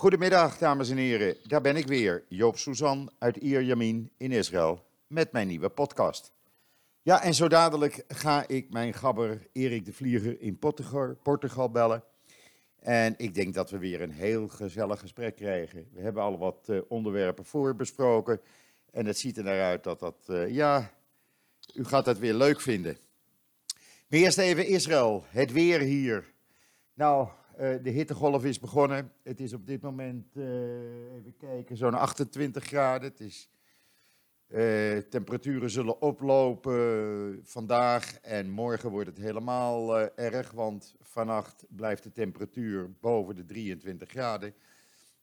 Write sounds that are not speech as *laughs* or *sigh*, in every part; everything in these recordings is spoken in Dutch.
Goedemiddag, dames en heren. Daar ben ik weer, Joop Suzan uit Ierjamin in Israël, met mijn nieuwe podcast. Ja, en zo dadelijk ga ik mijn gabber Erik de Vlieger in Portugal, Portugal bellen. En ik denk dat we weer een heel gezellig gesprek krijgen. We hebben al wat uh, onderwerpen voorbesproken. En het ziet er naar uit dat dat, uh, ja, u gaat het weer leuk vinden. Maar eerst even Israël, het weer hier. Nou, uh, de hittegolf is begonnen. Het is op dit moment, even kijken, zo'n 28 graden. Het is uh, temperaturen zullen oplopen vandaag en morgen wordt het helemaal erg, want vannacht blijft de temperatuur boven de 23 graden.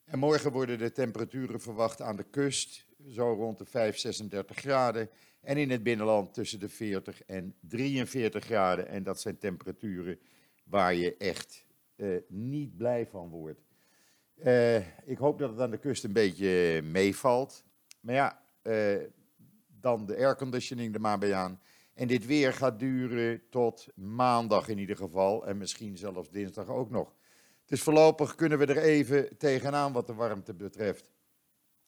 En morgen worden de temperaturen verwacht aan de kust, zo rond de 5, 36 graden. En in het binnenland tussen de 40 en 43 graden. En dat zijn temperaturen waar je echt uh, niet blij van wordt. ik hoop dat het aan de kust een beetje meevalt. Maar ja, dan de airconditioning er maar bij aan. En dit weer gaat duren tot maandag in ieder geval. En misschien zelfs dinsdag ook nog. Dus voorlopig kunnen we er even tegenaan wat de warmte betreft.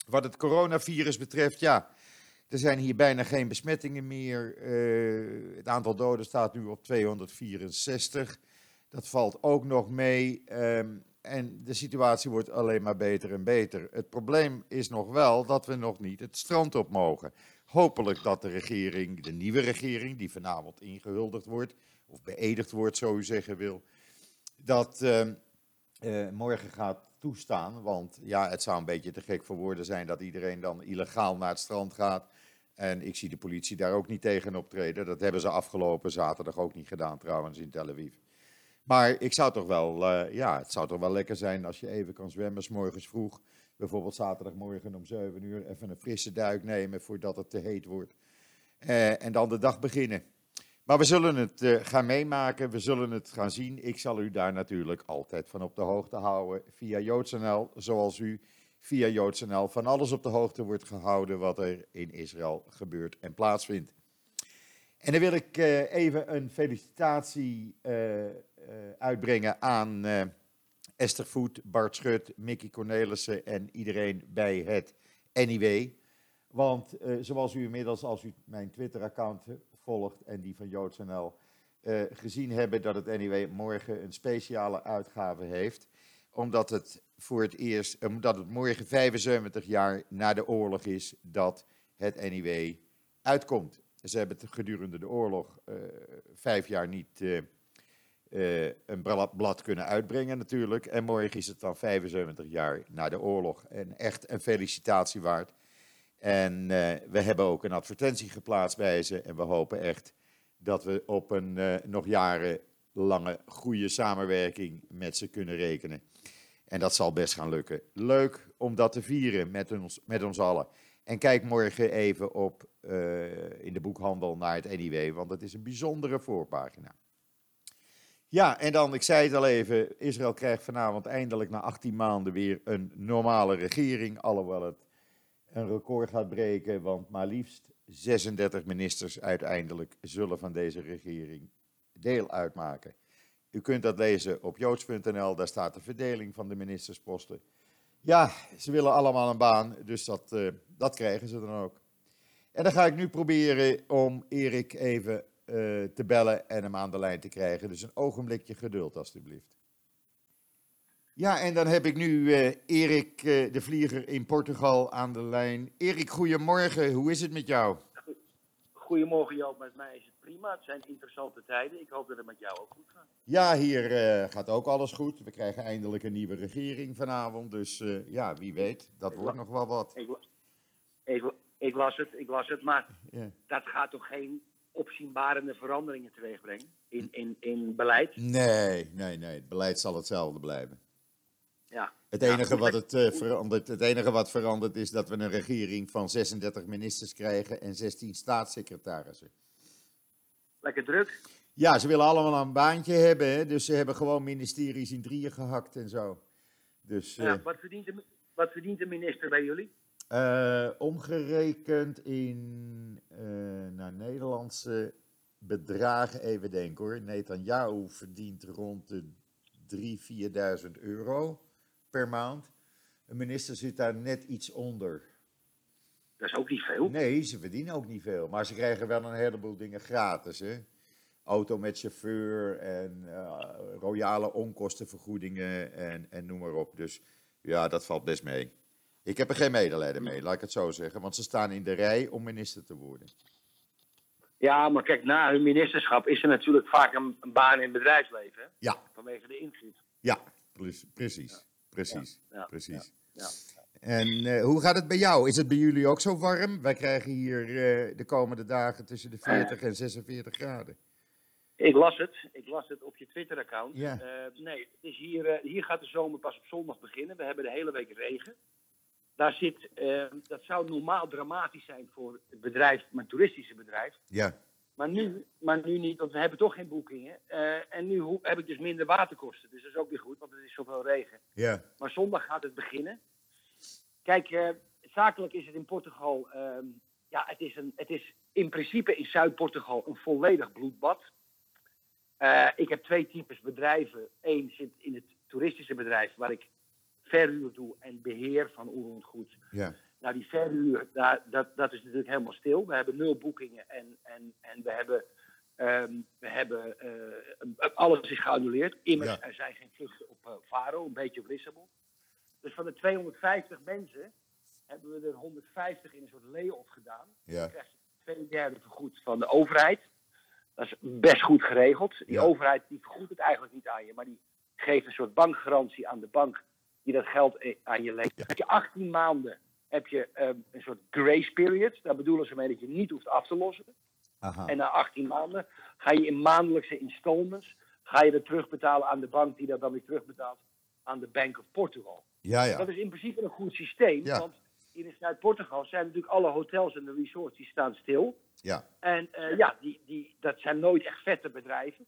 Wat het coronavirus betreft, ja. Er zijn hier bijna geen besmettingen meer. Het aantal doden staat nu op 264. Dat valt ook nog mee. Um, en de situatie wordt alleen maar beter en beter. Het probleem is nog wel dat we nog niet het strand op mogen. Hopelijk dat de regering, de nieuwe regering, die vanavond ingehuldigd wordt, of beëdigd wordt, zo u zeggen wil, dat uh, uh, morgen gaat toestaan. Want ja, het zou een beetje te gek voor woorden zijn dat iedereen dan illegaal naar het strand gaat. En ik zie de politie daar ook niet tegen optreden. Dat hebben ze afgelopen zaterdag ook niet gedaan trouwens in Tel Aviv. Maar ik zou toch wel, uh, ja, het zou toch wel lekker zijn als je even kan zwemmen, s morgens vroeg. Bijvoorbeeld zaterdagmorgen om 7 uur even een frisse duik nemen voordat het te heet wordt. Uh, en dan de dag beginnen. Maar we zullen het uh, gaan meemaken, we zullen het gaan zien. Ik zal u daar natuurlijk altijd van op de hoogte houden via JoodsNL, zoals u via JoodsNL van alles op de hoogte wordt gehouden wat er in Israël gebeurt en plaatsvindt. En dan wil ik uh, even een felicitatie uh, uh, uitbrengen aan Esther Voet, Bart Schut, Mickey Cornelissen en iedereen bij het NIW. Want zoals u inmiddels, als u mijn Twitter-account volgt en die van JoodsNL, gezien hebben dat het NIW morgen een speciale uitgave heeft. Omdat het voor het eerst, omdat het morgen 75 jaar na de oorlog is dat het NIW uitkomt. Ze hebben gedurende de oorlog uh, vijf jaar niet uh, uh, een blad kunnen uitbrengen natuurlijk. En morgen is het dan 75 jaar na de oorlog. En echt een felicitatie waard. En we hebben ook een advertentie geplaatst bij ze. En we hopen echt dat we op een nog jarenlange goede samenwerking met ze kunnen rekenen. En dat zal best gaan lukken. Leuk om dat te vieren met ons, met ons allen. En kijk morgen even op uh, in de boekhandel naar het NIW, want het is een bijzondere voorpagina. Ja, en dan, ik zei het al even, Israël krijgt vanavond eindelijk na 18 maanden weer een normale regering, alhoewel het een record gaat breken, want maar liefst 36 ministers uiteindelijk zullen van deze regering deel uitmaken. U kunt dat lezen op joods.nl, daar staat de verdeling van de ministersposten. Ja, ze willen allemaal een baan, dus dat, uh, dat krijgen ze dan ook. En dan ga ik nu proberen om Erik even uh, te bellen en hem aan de lijn te krijgen. Dus een ogenblikje geduld, alstublieft. Ja, en dan heb ik nu uh, Erik de Vlieger in Portugal aan de lijn. Erik, goedemorgen. Hoe is het met jou? Goedemorgen Joop, met mij prima. Het zijn interessante tijden. Ik hoop dat het met jou ook goed gaat. Ja, hier uh, gaat ook alles goed. We krijgen eindelijk een nieuwe regering vanavond. Dus uh, ja, wie weet, dat ik wordt nog wel wat. Ik, ik, ik, las het, ik las het, maar *laughs* ja. dat gaat toch geen opzienbarende veranderingen teweegbrengen in, in, in beleid? Nee, nee, nee. Het beleid zal hetzelfde blijven. Ja. Het enige, ja, wat het, uh, verandert, het enige wat verandert is dat we een regering van 36 ministers krijgen en 16 staatssecretarissen. Lekker druk. Ja, ze willen allemaal een baantje hebben, hè? dus ze hebben gewoon ministeries in drieën gehakt en zo. Dus, ja, uh, wat, verdient de, wat verdient de minister bij jullie? Uh, omgerekend in naar Nederlandse bedragen, even denken hoor. Netanyahu verdient rond de 3.000, 4.000 euro per maand. Een minister zit daar net iets onder. Dat is ook niet veel. Nee, ze verdienen ook niet veel. Maar ze krijgen wel een heleboel dingen gratis. Hè? Auto met chauffeur en uh, royale onkostenvergoedingen en, en noem maar op. Dus ja, dat valt best mee. Ik heb er geen medelijden mee, laat ik het zo zeggen. Want ze staan in de rij om minister te worden. Ja, maar kijk, na hun ministerschap is er natuurlijk vaak een, een baan in het bedrijfsleven. Hè? Ja. Vanwege de invloed. Ja, precies. Precies. Ja. Precies. Ja. En uh, hoe gaat het bij jou? Is het bij jullie ook zo warm? Wij krijgen hier uh, de komende dagen tussen de 40 en 46 graden. Ik las het. Ik las het op je Twitter-account. Ja. Uh, nee, het is hier, hier gaat de zomer pas op zondag beginnen. We hebben de hele week regen. Daar zit, dat zou normaal dramatisch zijn voor het bedrijf, mijn toeristische bedrijf. Ja. Maar nu, maar nu niet, want we hebben toch geen boekingen. Uh, en nu heb ik dus minder waterkosten. Dus dat is ook weer goed, want het is zoveel regen. Ja. Maar zondag gaat het beginnen. Kijk, uh, zakelijk is het in Portugal. Uh, ja, het is, een, het is in principe in Zuid-Portugal een volledig bloedbad. Uh, ik heb twee types bedrijven. Eén zit in het toeristische bedrijf, waar ik verhuur doe en beheer van onroerend goed. Ja. Nou, die verhuur, daar, dat, dat is natuurlijk helemaal stil. We hebben nul boekingen en, en, en we hebben, um, we hebben uh, alles is geannuleerd. Immers, ja. er zijn geen vluchten op Faro, een beetje op Lissabon. Dus van de 250 mensen hebben we er 150 in een soort lay-off gedaan. Ja. Dan krijg je twee derde vergoed van de overheid. Dat is best goed geregeld. Die Ja. overheid die vergoedt het eigenlijk niet aan je, maar die geeft een soort bankgarantie aan de bank die dat geld aan je leent. Dan heb je 18 maanden heb je um, een soort grace period. Daar bedoelen ze mee dat je niet hoeft af te lossen. Aha. En na 18 maanden ga je in maandelijkse installments ga je dat terugbetalen aan de bank die dat dan weer terugbetaalt aan de Bank of Portugal. Ja, ja. Dat is in principe een goed systeem, Ja. want in Zuid-Portugal zijn natuurlijk alle hotels en de resorts die staan stil. Ja. En eh, ja, die, die, dat zijn nooit echt vette bedrijven.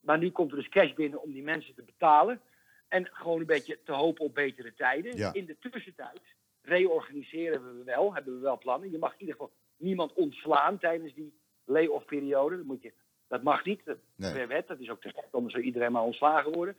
Maar nu komt er dus cash binnen om die mensen te betalen. En gewoon een beetje te hopen op betere tijden. Ja. In de tussentijd reorganiseren we wel, hebben we wel plannen. Je mag in ieder geval niemand ontslaan tijdens die lay-off periode. Dat, moet je, dat mag niet, dat Nee. per wet. Dat is ook te gek, anders zou iedereen maar ontslagen worden.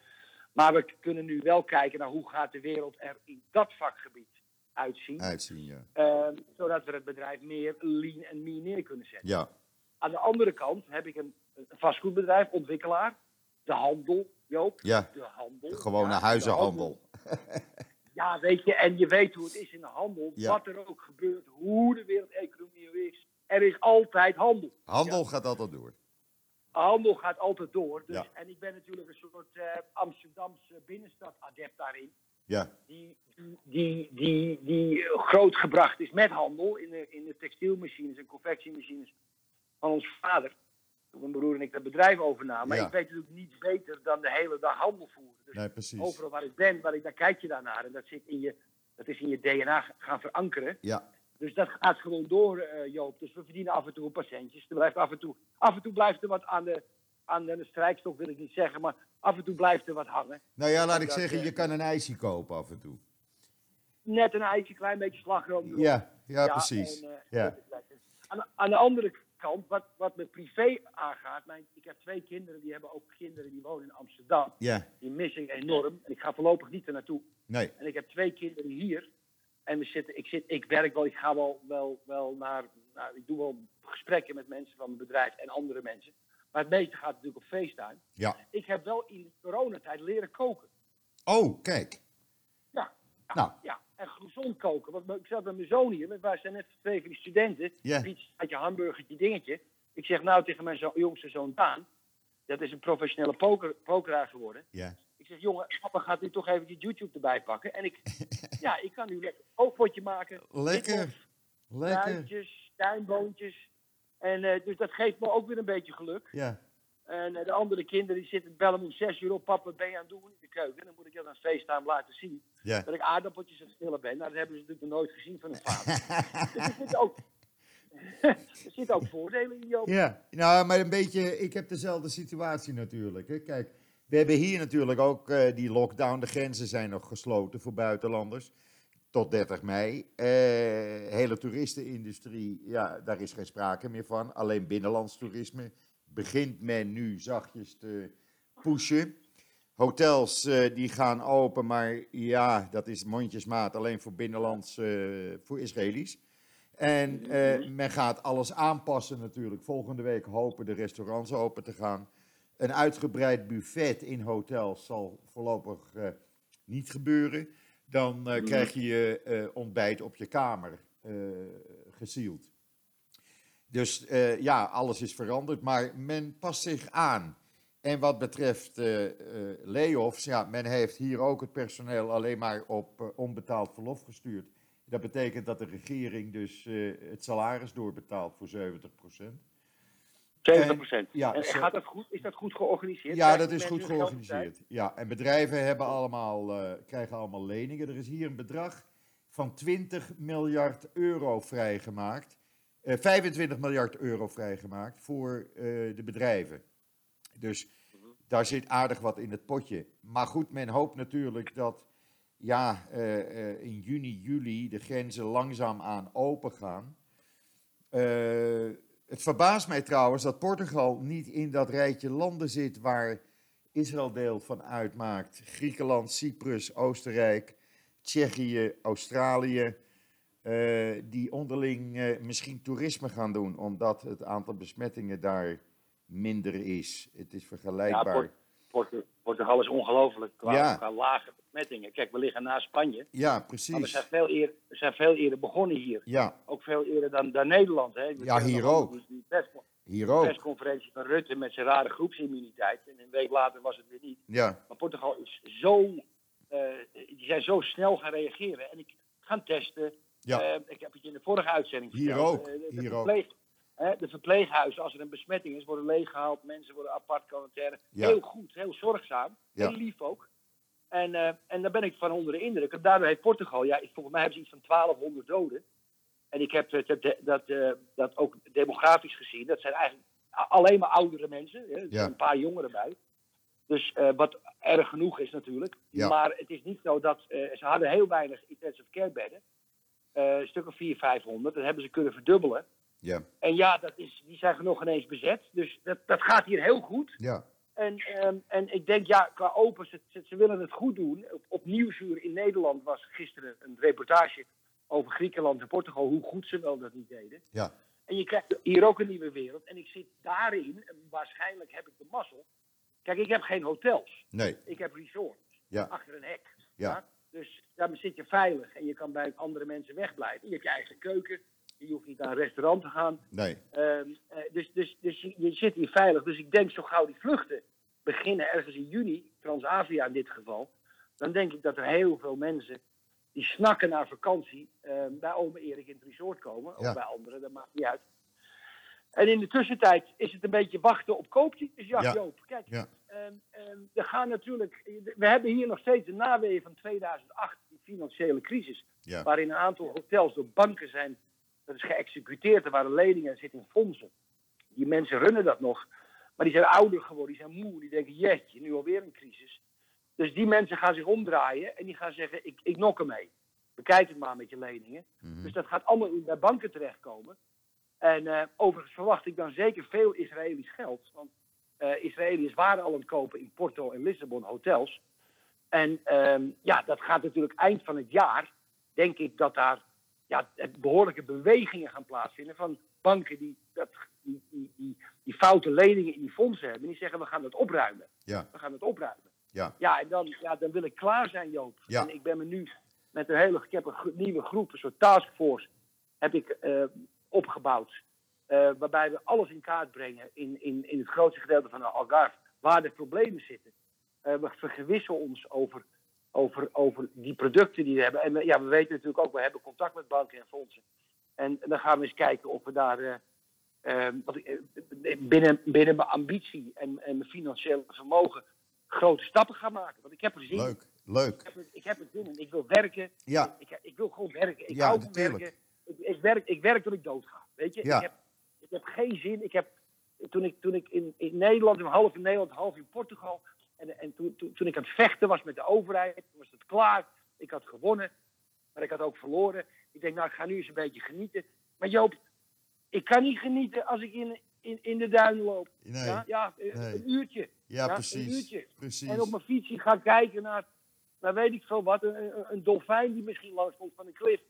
Maar we kunnen nu wel kijken naar hoe gaat de wereld er in dat vakgebied uitzien. Uitzien, ja. Ehm, zodat we het bedrijf meer lean en mean neer kunnen zetten. Ja. Aan de andere kant heb ik een, een vastgoedbedrijf, ontwikkelaar. De handel, Joop. Ja. De handel. De gewone Ja, de huizenhandel. Ja, weet je, en je weet hoe het is in de handel. Ja. Wat er ook gebeurt, hoe de wereldeconomie er is. Er is altijd handel. Handel gaat altijd door. Handel gaat altijd door. Dus, Ja. En ik ben natuurlijk een soort eh, Amsterdamse binnenstad-adept daarin. Ja. Die, die, die, die, die grootgebracht is met handel in de, in de textielmachines en confectiemachines van ons vader. Toen mijn broer en ik dat bedrijf overnamen. Maar Ja. ik weet natuurlijk niet beter dan de hele dag handel voeren. Dus Nee, precies. overal waar ik ben, waar ik, daar kijk je daarnaar. En dat, zit in je, dat is in je DNA gaan verankeren. Ja. Dus dat gaat gewoon door, eh, Joop. Dus we verdienen af en toe een paar centjes. Er blijft af en toe, af en toe blijft er wat aan de, aan de strijkstok, wil ik niet zeggen. Maar af en toe blijft er wat hangen. Nou ja, laat ik Dat, zeggen, eh, je kan een ijsje kopen af en toe. Net een ijsje, klein beetje slagroom. erop. Ja, ja, precies. en, eh, Ja. Aan, de- aan de andere kant, wat, wat me privé aangaat. Mijn, ik heb twee kinderen, die hebben ook kinderen die wonen in Amsterdam. Ja, Die mis ik enorm. En ik ga voorlopig niet er naartoe. nee. En ik heb twee kinderen hier. En we zitten, ik, zit, ik werk wel, ik ga wel, wel, wel naar, nou, ik doe wel gesprekken met mensen van mijn bedrijf en andere mensen. Maar het meeste gaat natuurlijk op FaceTime. Ja. Ik heb wel in coronatijd leren koken. Oh, kijk. Ja. Ja, Nou. ja. En gezond koken. Want ik zat met mijn zoon hier. want Wij zijn net twee van die studenten. Ja. Pizzaatje, hamburgertje, dingetje. Ik zeg nou tegen mijn zo- jongste zoon Daan. Dat is een professionele poker, pokeraar geworden. Ja. Ik zeg, jongen, papa gaat nu toch even die YouTube erbij pakken. En ik, *laughs* ja, ik kan nu lekker een oogpotje maken. Lekker. Lekker. Tuinboontjes. En eh, dus dat geeft me ook weer een beetje geluk. Ja. En eh, de andere kinderen die zitten bellen om zes uur op. Papa, ben je aan het doen in de keuken? Dan moet ik dat aan FaceTime laten zien. Ja. Dat ik aardappeltjes aan het schillen ben. Nou, dat hebben ze natuurlijk nog nooit gezien van hun *laughs* vader. dus er zitten ook, *laughs* er zitten ook voordelen in, Joop. Ja, nou, maar een beetje, ik heb dezelfde situatie natuurlijk. Hè. Kijk, we hebben hier natuurlijk ook eh, die lockdown. De grenzen zijn nog gesloten voor buitenlanders. Tot 30 mei. Eh hele toeristenindustrie, ja, daar is geen sprake meer van. Alleen binnenlands toerisme begint men nu zachtjes te pushen. Hotels eh, die gaan open, maar ja, dat is mondjesmaat alleen voor binnenlands, voor Israëli's. En eh, men gaat alles aanpassen natuurlijk. Volgende week hopen de restaurants open te gaan. Een uitgebreid buffet in hotels zal voorlopig eh, niet gebeuren. Dan eh, krijg je je eh, ontbijt op je kamer gesield. Dus ja, alles is veranderd, maar men past zich aan. En wat betreft layoffs, ja, men heeft hier ook het personeel alleen maar op onbetaald verlof gestuurd. Dat betekent dat de regering dus het salaris doorbetaalt voor 70 70 procent. ja, en zo- gaat dat goed? Is dat goed georganiseerd? Ja, Krijgen dat is goed georganiseerd. Ja, en bedrijven hebben allemaal, eh, krijgen allemaal leningen. Er is hier een bedrag van 20 miljard euro vrijgemaakt. eh 25 miljard euro vrijgemaakt voor eh, de bedrijven. Dus daar zit aardig wat in het potje. Maar goed, men hoopt natuurlijk dat ja, eh, eh, in juni, juli de grenzen langzaamaan open gaan. Het verbaast mij trouwens dat Portugal niet in dat rijtje landen zit waar Israël deel van uitmaakt. Griekenland, Cyprus, Oostenrijk, Tsjechië, Australië. eh, die onderling eh, misschien toerisme gaan doen, omdat het aantal besmettingen daar minder is. Het is vergelijkbaar. Ja, Port- Port- Portugal is ongelooflijk qua, Ja. qua lage besmettingen. Kijk, we liggen na Spanje. Ja, Maar we precies. zijn veel eerder, we zijn veel eerder begonnen hier. Ja, Ook veel eerder dan, dan Nederland. Hè. We Ja, hier ook. Die, die pers- hier ook. persconferentie van Rutte met zijn rare groepsimmuniteit. En een week later was het weer niet. Ja, Maar Portugal is zo, eh, die zijn zo snel gaan reageren. En ik gaan testen. ja, Eh, ik heb het je in de vorige uitzending Hier verteld. ook, Eh, de, de hier ook. Hè, de verpleeghuizen, als er een besmetting is, worden leeggehaald. Mensen worden apart quarantaine. Ja. Heel goed, heel zorgzaam. Ja. Heel lief ook. En, eh, en daar ben ik van onder de indruk. En daardoor heeft Portugal, ja, volgens mij hebben ze iets van 1200 doden. En ik heb het- het- dat, eh, dat ook demografisch gezien, dat zijn eigenlijk alleen maar oudere mensen. Hè. Er Ja. zijn een paar jongeren bij. Dus eh, wat erg genoeg is natuurlijk. Ja. Maar het is niet zo dat eh, ze hadden heel weinig intensive care bedden. Eh, een stuk of 400, 500. Dat hebben ze kunnen verdubbelen. Ja, En ja, dat is, die zijn nog ineens bezet. Dus dat, dat gaat hier heel goed. ja, En, ehm, en ik denk, ja, qua open, ze, ze, willen het goed doen. Op, op Nieuwsuur in Nederland was gisteren een reportage over Griekenland en Portugal, hoe goed ze wel dat niet deden. ja, En je krijgt hier ook een nieuwe wereld. En ik zit daarin, en waarschijnlijk heb ik de mazzel. Kijk, ik heb geen hotels. nee, Ik heb resorts. ja, Achter een hek. Ja. Dus daar zit je veilig. En je kan bij andere mensen wegblijven. Je hebt je eigen keuken. Je hoeft niet naar een restaurant te gaan. nee, Ehm, eh, dus dus, dus je, je zit hier veilig. Dus ik denk zo gauw die vluchten beginnen ergens in juni, Transavia in dit geval. Dan denk ik dat er heel veel mensen die snakken naar vakantie ehm, bij ome Erik in het resort komen. Of Ja. bij anderen, dat maakt niet uit. En in de tussentijd is het een beetje wachten op koopjes. Ja, Ja. Joop, kijk. Ja. ehm, we gaan natuurlijk. We hebben hier nog steeds de naweeën van 2008, die financiële crisis. ja, Waarin een aantal hotels door banken zijn. Dat is geëxecuteerd. Er waren leningen, er zitten in fondsen. Die mensen runnen dat nog. Maar die zijn ouder geworden, die zijn moe. Die denken, jeetje, nu alweer een crisis. Dus die mensen gaan zich omdraaien en die gaan zeggen, ik, ik nok ermee. Bekijk het maar met je leningen. mhm, Dus dat gaat allemaal bij banken terechtkomen. En eh, overigens verwacht ik dan zeker veel Israëlisch geld. Want eh Israëliërs waren al aan het kopen in Porto en Lissabon hotels. En ehm, ja, dat gaat natuurlijk eind van het jaar. Denk ik dat daar ja, behoorlijke bewegingen gaan plaatsvinden van banken die, dat, die, die, die, die foute leningen in die fondsen hebben. Die zeggen we gaan het opruimen. ja, We gaan het opruimen. ja, Ja, en dan, ja, dan wil ik klaar zijn, Joop. Ja. En ik ben me nu met een hele, ik heb een nieuwe groep, een soort taskforce, heb ik eh, opgebouwd. eh, waarbij we alles in kaart brengen in, in, in het grootste gedeelte van de Algarve, waar de problemen zitten. Eh, we vergewissen ons over, over, over die producten die we hebben. En ja, we weten natuurlijk ook, we hebben contact met banken en fondsen. En, dan gaan we eens kijken of we daar eh, eh, ik, eh, binnen, binnen mijn ambitie en, en mijn financiële vermogen grote stappen gaan maken. Want ik heb er zin in. leuk, leuk, Ik heb, er, ik heb er zin in. Ik wil werken. ja, Ik, ik wil gewoon werken. Ik Ja, hou van natuurlijk. werken. Ik, ik, werk, ik werk tot ik doodga. Weet je? Ja. Ik, heb, ik heb geen zin. Ik heb, toen ik, toen ik in, in Nederland, half in Nederland, half in Portugal. En, en toen, toen, toen ik aan het vechten was met de overheid, toen was het klaar. Ik had gewonnen, maar ik had ook verloren. Ik denk, nou, ik ga nu eens een beetje genieten. Maar Joop, ik kan niet genieten als ik in, in, in de duinen loop. Nee. Ja, ja Nee. een uurtje. Ja, Ja, een precies. uurtje. Precies. En op mijn fietsje ga kijken naar, naar weet ik veel wat, een, een, dolfijn die misschien langs komt van een klif.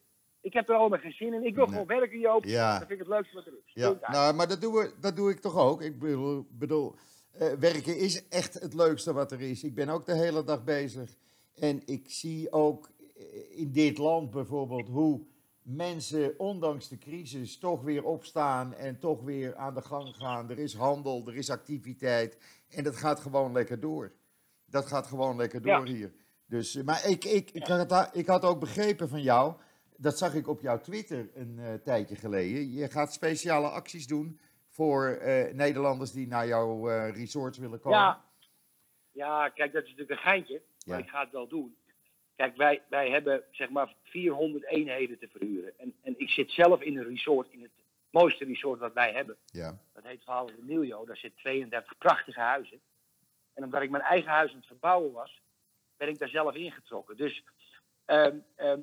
Ik heb er allemaal geen zin in. Ik wil Nee. gewoon werken, Joop. Ja. Dat vind ik het leukste wat er is. Ja, nou, maar dat, doen we, dat doe ik toch ook. Ik bedoel, bedoel eh, werken is echt het leukste wat er is. Ik ben ook de hele dag bezig. En ik zie ook eh, in dit land bijvoorbeeld hoe mensen, ondanks de crisis, toch weer opstaan en toch weer aan de gang gaan. Er is handel, er is activiteit. En dat gaat gewoon lekker door. Dat gaat gewoon lekker door hier. Dus, eh, maar ik, ik, ik, had, ik had ook begrepen van jou, dat zag ik op jouw Twitter een tijdje geleden. Je gaat speciale acties doen voor eh, Nederlanders die naar jouw eh, resorts willen komen. Ja. ja, kijk, dat is natuurlijk een geintje. Maar Ja. ik ga het wel doen. Kijk, wij, wij hebben zeg maar 400 eenheden te verhuren. En, en ik zit zelf in een resort, in het mooiste resort wat wij hebben. Ja, Dat heet Verhaal de Miljo. Daar zitten 32 prachtige huizen. En omdat ik mijn eigen huis aan het verbouwen was, ben ik daar zelf ingetrokken. Dus ehm, ehm,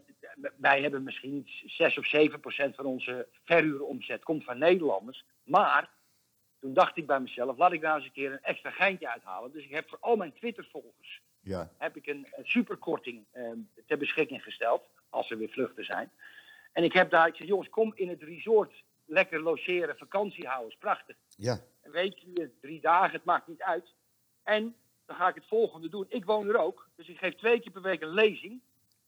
wij hebben misschien 6 of 7 procent van onze verhuuromzet komt van Nederlanders. Maar toen dacht ik bij mezelf, laat ik nou eens een keer een extra geintje uithalen. Dus ik heb voor al mijn Twitter-volgers ja, heb ik een, een superkorting ehm, ter beschikking gesteld. Als er weer vluchten zijn. En ik heb daar, ik zeg, jongens, kom in het resort lekker logeren, vakantie houden, is prachtig. ja, Een weekje, drie dagen, het maakt niet uit. En dan ga ik het volgende doen. Ik woon er ook, dus ik geef twee keer per week een lezing.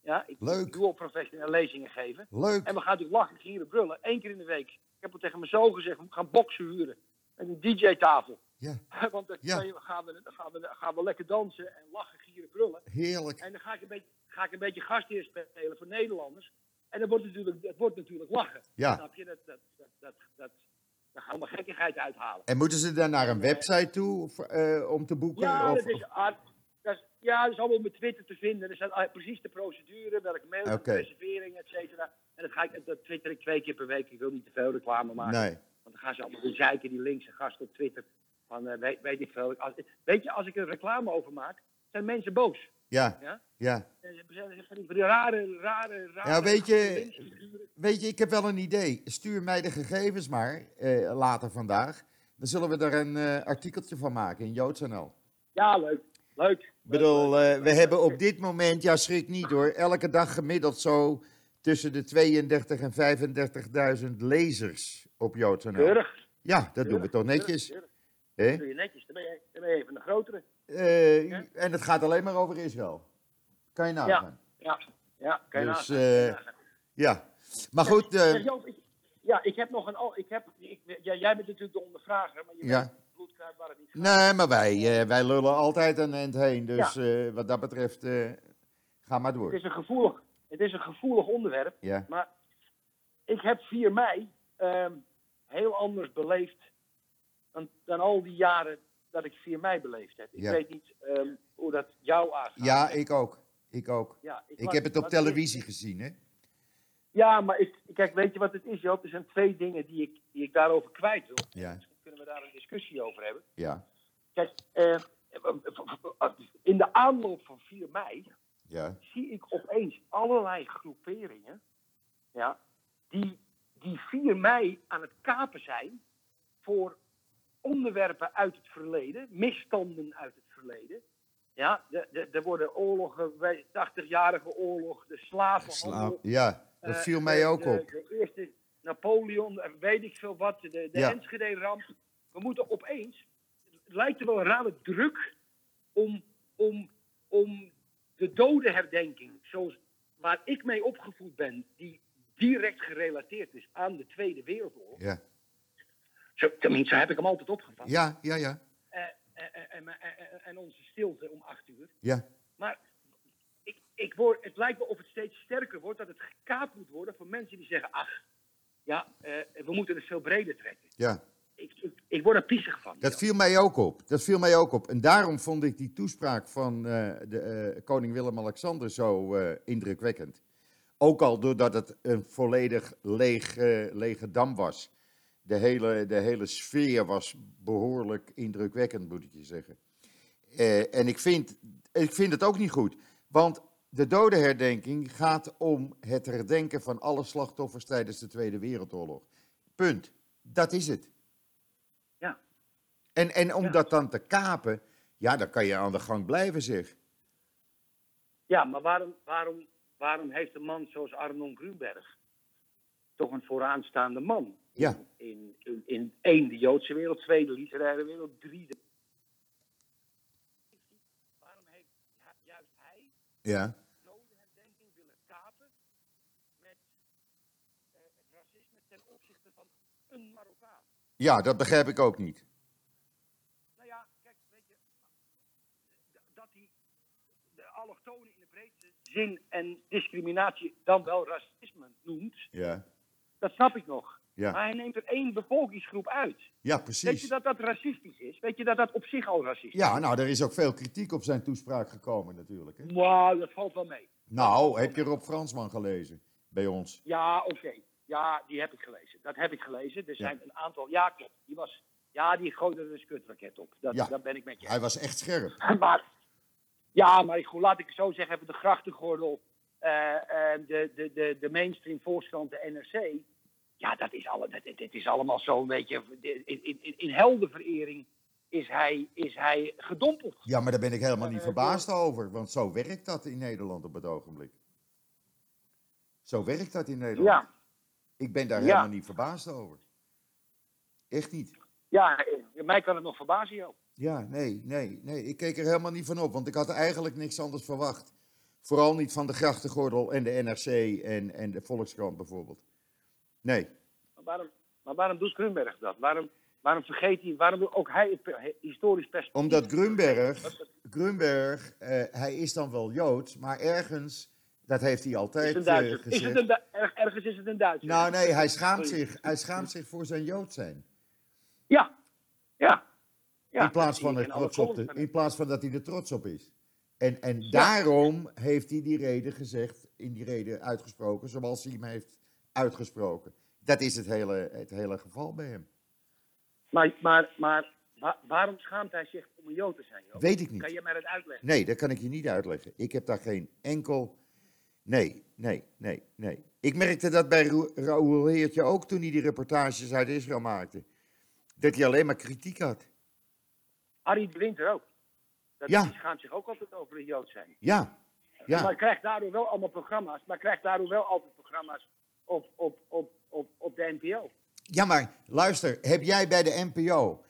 Ja, ik Leuk. doe ook professionele lezingen geven. leuk. En we gaan natuurlijk lachen, gieren, brullen. Eén keer in de week. Ik heb al tegen mijn zoon gezegd, we gaan boksen huren. Met een DJ-tafel. Ja, *laughs* Want dan Ja. gaan, we, gaan we, gaan we lekker dansen en lachen, gieren, brullen. heerlijk. En dan ga ik een beetje, ga ik een beetje gastheer spelen voor Nederlanders. En dan wordt het natuurlijk, het wordt natuurlijk lachen. Ja. Snap je? Dat, dat, dat, dat, dat, daar gaan we gekkigheid uithalen. En moeten ze dan naar een website toe of, eh, om te boeken? Ja, of, dat is, ah, dat is, ja, dat is allemaal op mijn Twitter te vinden. Er staat ah, precies de procedure, welke mail, de reservering, et cetera. En dat, ga ik, dat twitter ik twee keer per week. Ik wil niet te veel reclame maken. nee, Want dan gaan ze allemaal weer zeiken, die linkse gasten op Twitter. Van, eh, weet, weet ik veel. Als, weet je, als ik er reclame over maak, zijn mensen boos. ja, Ja? ja. Zijn van die, rare, rare, rare... Ja, weet je-. Weet je, ik heb wel een idee. Stuur mij de gegevens maar eh, later vandaag. Dan zullen we er een eh, artikeltje van maken in JoodsNL. Ja, leuk. Leuk. Ik bedoel, eh, we hebben op dit moment, ja schrik niet hoor, elke dag gemiddeld zo tussen de 32 en 35.000 lezers op JoodsNL. Keurig. Ja, dat doen we toch netjes. Keurig, keurig. Doe je netjes. Dan ben je, dan ben je even een grotere. Eh, Ja. En het gaat alleen maar over Israël. Kan je nagaan. Ja, ja. Kan je Dus, nagaan. eh, Kan je nagaan. Ja. Maar goed, eh, Joop, ik, ja, ik heb nog een... Ik heb, ik, ja, jij bent natuurlijk de ondervrager, maar je Ja. Weet bloedkruid waar het niet gaat. nee, maar wij, eh, wij lullen altijd een eind heen. Dus eh, wat dat betreft, eh, ga maar Het door. is een gevoelig, het is een gevoelig onderwerp, Ja, maar ik heb 4 mei ehm, heel anders beleefd dan, dan al die jaren dat ik 4 mei beleefd heb. Ik Ja. weet niet ehm, hoe dat jou aangaat. ja ik ook. Ik ook. Ja, Ik was- heb het op televisie gezien, hè? Ja, maar ik, kijk, weet je wat het is, Joop? Er zijn twee dingen die ik, die ik daarover kwijt wil. Ja, daar een discussie over hebben. ja, Kijk, eh, in de aanloop van 4 mei ja. zie ik opeens allerlei groeperingen ja, die, die 4 mei aan het kapen zijn voor onderwerpen uit het verleden, misstanden uit het verleden. Ja, er worden oorlogen, wij- 80-jarige oorlog, de slavenhandel. Sla- ja, dat eh, viel mij ook de- op. De eerste Napoleon, eh, weet ik veel wat, de, de Ja. Enschede-ramp. We moeten opeens, het lijkt er wel een rare druk om, om, om de dodenherdenking, zoals waar ik mee opgevoed ben, die direct gerelateerd is aan de Tweede Wereldoorlog. Ja, Zo, tenminste, heb ik hem altijd opgevat. ja, ja, ja. Eh, eh, eh, en, onze stilte om acht uur. ja. Maar ik, ik word, het lijkt me of het steeds sterker wordt dat het gekaapt moet worden van mensen die zeggen: ach, ja, eh, we moeten het veel breder trekken. ja. Ik, ik, ik word er piezig van. Dat viel mij ook op. Dat viel mij ook op. En daarom vond ik die toespraak van eh, de, eh, koning Willem-Alexander zo eh, indrukwekkend. Ook al doordat het een volledig leeg, lege dam was. De hele, de hele sfeer was behoorlijk indrukwekkend, moet ik je zeggen. En ik vind, ik vind het ook niet goed. Want de dodenherdenking gaat om het herdenken van alle slachtoffers tijdens de Tweede Wereldoorlog. Punt. Dat is het. En, en om dat dan te kapen, ja, dan kan je aan de gang blijven, zeg. Ja, maar waarom, waarom, waarom heeft een man zoals Arnon Grunberg toch een vooraanstaande man? Ja. In, in, in één, de Joodse wereld, twee, de literaire wereld, drie, de... Waarom heeft ju- juist hij Ja. dodenherdenking willen kapen met eh, het racisme ten opzichte van een Marokkaan? Ja, dat begrijp ik ook niet. Nou ja, kijk, weet je, d- dat hij de allochtonen in de breedste zin en discriminatie dan wel racisme noemt, Ja. dat snap ik nog. Ja. Maar hij neemt er één bevolkingsgroep uit. Ja, Weet je precies. dat dat racistisch is? Weet je dat dat op zich al racistisch is? Ja, nou, er is ook veel kritiek op zijn toespraak gekomen natuurlijk. Hè? Wauw, dat valt wel mee. Nou, heb je Rob Fransman gelezen bij ons? Ja, oké. Ja, die heb ik gelezen. Dat heb ik gelezen. Er zijn een aantal... Ja, klopt. Die was... Ja, die gooide er een skutraket op. Dat, Ja. dat ben ik met je Hij was echt scherp. *laughs* Maar, ja, maar goed, laat ik het zo zeggen, even de grachtengordel, eh, de, de, de, de mainstream Volkskrant, de NRC. Ja, dat is, alle, dat, dit is allemaal zo'n beetje, in, in, in- in heldenverering is hij, is hij gedompeld. Ja, maar daar ben ik helemaal niet Eh, verbaasd over, want zo werkt dat in Nederland op het ogenblik. Zo werkt dat in Nederland. Ja, Ik ben daar Ja. helemaal niet verbaasd over. Echt niet. ja, eh, mij kan het nog verbazen, joh. Ja, nee, nee, nee. Ik keek er helemaal niet van op, want ik had eigenlijk niks anders verwacht. Vooral niet van de Grachtengordel en de NRC en, en de Volkskrant bijvoorbeeld. Nee, Maar waarom, maar waarom doet Grunberg dat? Waarom, waarom vergeet hij, waarom ook hij het historisch perspectief? omdat Grunberg, Grunberg eh, hij is dan wel Joods, maar ergens, dat heeft hij altijd eh, Duitser? Is gezegd. het een, Du- er- ergens is het een Duitser. Nou nee, hij schaamt, zich, hij schaamt zich voor zijn Jood zijn. Ja, ja. In, plaats van er trots op te, in plaats van dat hij er trots op is. En, en daarom heeft hij die reden gezegd, in die reden uitgesproken, zoals hij hem heeft uitgesproken. Dat is het hele, het hele geval bij hem. Maar, maar, maar wa- waarom schaamt hij zich om een Jood te zijn? Joop? Weet ik Kan niet. je mij dat uitleggen? Nee, dat kan ik je niet uitleggen. Ik heb daar geen enkel. Nee, nee, nee, nee. Ik merkte dat bij Raoul Heertje ook toen hij die reportages uit Israël maakte. Dat hij alleen maar kritiek had. Arie de Winter ook. Dat, Ja. Die schaamt zich ook altijd over het Jood zijn. Ja, ja. Maar krijgt daardoor wel allemaal programma's. Maar krijgt daardoor wel altijd programma's op, op, op, op, op de NPO. Ja, maar luister, heb jij bij de NPO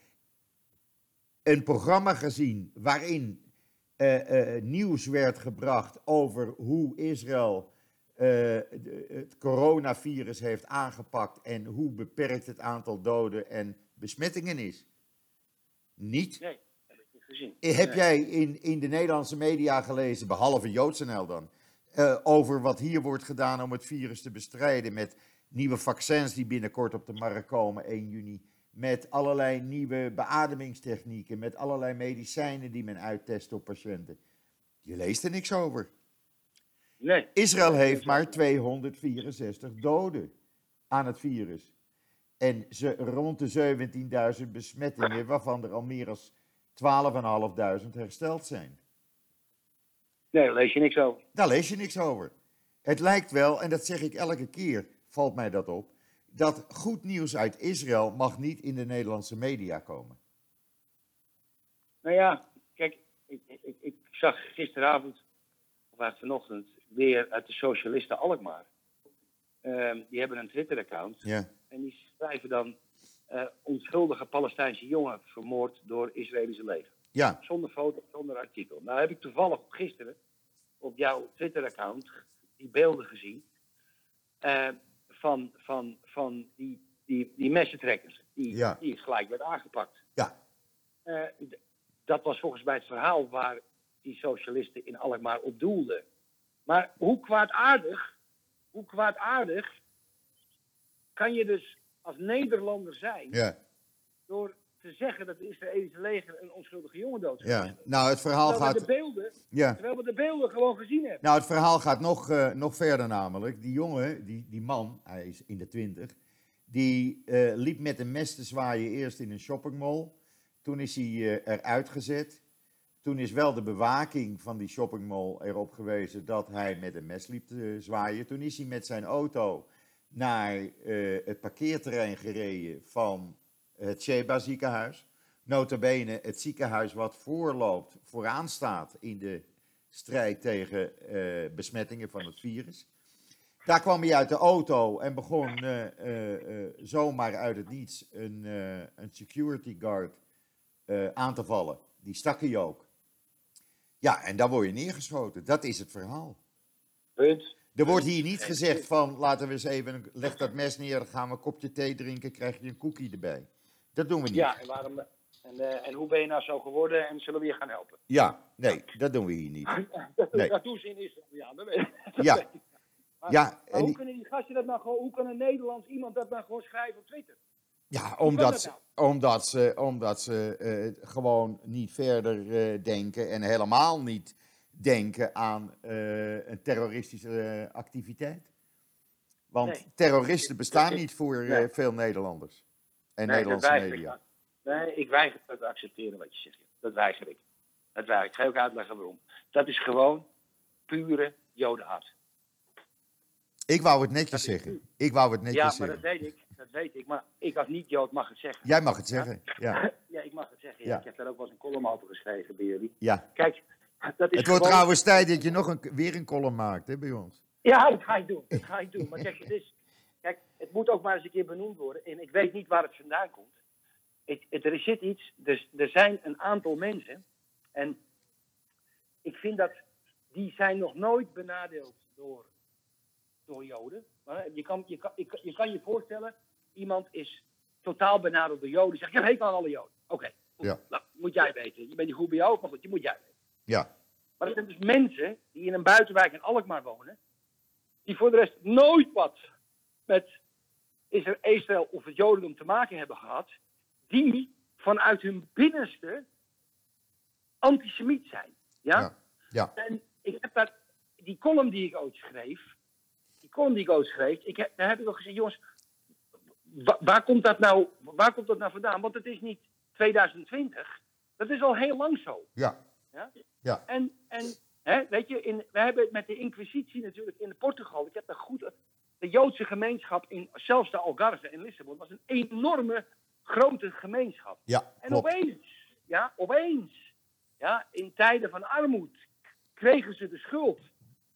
een programma gezien waarin eh, eh, nieuws werd gebracht over hoe Israël eh, de- het coronavirus heeft aangepakt en hoe beperkt het aantal doden en besmettingen is? Niet? Nee, gezien. Eh, Heb Nee. jij in, in de Nederlandse media gelezen, behalve JoodsNL dan, eh, over wat hier wordt gedaan om het virus te bestrijden met nieuwe vaccins die binnenkort op de markt komen, 1 juni, met allerlei nieuwe beademingstechnieken, met allerlei medicijnen die men uittest op patiënten? Je leest er niks over. Nee. Israël heeft maar 264 doden aan het virus. En ze, rond de 17.000 besmettingen, waarvan er al meer dan 12.500 hersteld zijn. Nee, daar lees je niks over. Daar lees je niks over. Het lijkt wel, en dat zeg ik elke keer, valt mij dat op, dat goed nieuws uit Israël mag niet in de Nederlandse media komen. Nou ja, kijk, ik, ik, ik zag gisteravond, of eigenlijk vanochtend, weer uit de Socialisten Alkmaar. Ehm, die hebben een Twitter-account. Ja, En die schrijven dan onschuldige Palestijnse jongen vermoord door Israëlische leger. ja, Zonder foto, zonder artikel. Nou heb ik toevallig gisteren op jouw Twitter-account die beelden gezien. eh, van, van, van die, die, die messentrekkers. Die, Ja. die gelijk werd aangepakt. ja, Eh, dat was volgens mij het verhaal waar die socialisten in Alkmaar op doelden. Maar hoe kwaadaardig, hoe kwaadaardig kan je dus als Nederlander zijn ja, door te zeggen dat het Israëlische leger een onschuldige jongen doodschoot? ja. Nou, het verhaal Terwijl we, gaat... de beelden, Ja. terwijl we de beelden gewoon gezien hebben. Nou, het verhaal gaat nog, eh, nog verder namelijk. Die jongen, die, die man, hij is in de twintig, die eh, liep met een mes te zwaaien eerst in een shoppingmall. Toen is hij eh, eruit gezet. Toen is wel de bewaking van die shoppingmall erop gewezen dat hij met een mes liep te zwaaien. Toen is hij met zijn auto naar eh, het parkeerterrein gereden van het Sheba ziekenhuis. notabene het ziekenhuis wat voorloopt, vooraan staat in de strijd tegen eh, besmettingen van het virus. Daar kwam hij uit de auto en begon eh, zomaar uit het niets een, een security guard aan te vallen. Die stak hij ook. Ja, en daar word je neergeschoten. Dat is het verhaal. Punt. Er wordt hier niet gezegd van, laten we eens even, leg dat mes neer, dan gaan we een kopje thee drinken, krijg je een cookie erbij. Dat doen we niet. Ja, en, waarom, en, eh, en hoe ben je nou zo geworden en zullen we je gaan helpen? Ja, nee, dat doen we hier niet. *laughs* Nee. Dat doen ze in Israël. Ja, dat weet, *laughs* dat Ja. weet ik. Maar, Ja, maar en hoe die- kunnen die gasten dat nou gewoon, hoe kan een Nederlands iemand dat nou gewoon schrijven op Twitter? Ja, kan omdat, dat ze- nou? omdat ze, omdat ze eh, gewoon niet verder eh, denken en helemaal niet denken aan eh, een terroristische eh, activiteit. Want Nee. terroristen bestaan niet voor eh, veel Nederlanders en Nee, Nederlandse media. Nee, ik weiger dat te accepteren wat je zegt. Dat weiger ik. Dat weiger ik. Ik ga je ook uitleggen waarom. Dat is gewoon pure jodenhaat. Ik wou het netjes Dat zeggen. Ik wou het netjes Ja, maar zeggen. dat weet ik. Dat weet ik. Maar ik als niet-jood mag het zeggen. Jij mag het zeggen. Ja, *laughs* Ja, ik mag het zeggen. Ja. Ja. Ik heb daar ook wel eens een column over geschreven bij jullie. ja. Kijk, dat is Het wordt gewoon... trouwens tijd dat je nog een, weer een column maakt hè, bij ons. Ja, dat ga ik doen. Dat ga ik doen. Maar kijk, het is... Kijk, het moet ook maar eens een keer benoemd worden. En ik weet niet waar het vandaan komt. Ik, het, er zit iets... Dus, er zijn een aantal mensen... En ik vind dat... Die zijn nog nooit benadeeld door, door Joden. Maar je, kan, je, kan, je, kan- je voorstellen... Iemand is totaal benadeeld door Joden. Zegt, ik heb hekel aan alle Joden. Oké. Ja. nou, moet jij weten. Je bent niet goed bij jou, maar goed, je moet jij weten. Ja, Maar er zijn dus mensen die in een buitenwijk in Alkmaar wonen, die voor de rest nooit wat met Isra- Israël of het Jodendom te maken hebben gehad, die vanuit hun binnenste antisemiet zijn. Ja? ja, ja. En ik heb dat, die column die ik ooit schreef, die column die ik ooit schreef, ik heb, daar heb ik ook gezegd, jongens, wa- waar, komt dat nou, waar komt dat nou vandaan? Want het is niet 2020, dat is al heel lang zo. ja. Ja? Ja. En, en hè, weet je, in, we hebben met de Inquisitie natuurlijk in Portugal, ik heb daar goed. De Joodse gemeenschap, in, zelfs de Algarve in Lissabon, was een enorme grote gemeenschap. ja En klopt. opeens, ja, opeens, ja, in tijden van armoede, kregen ze de schuld.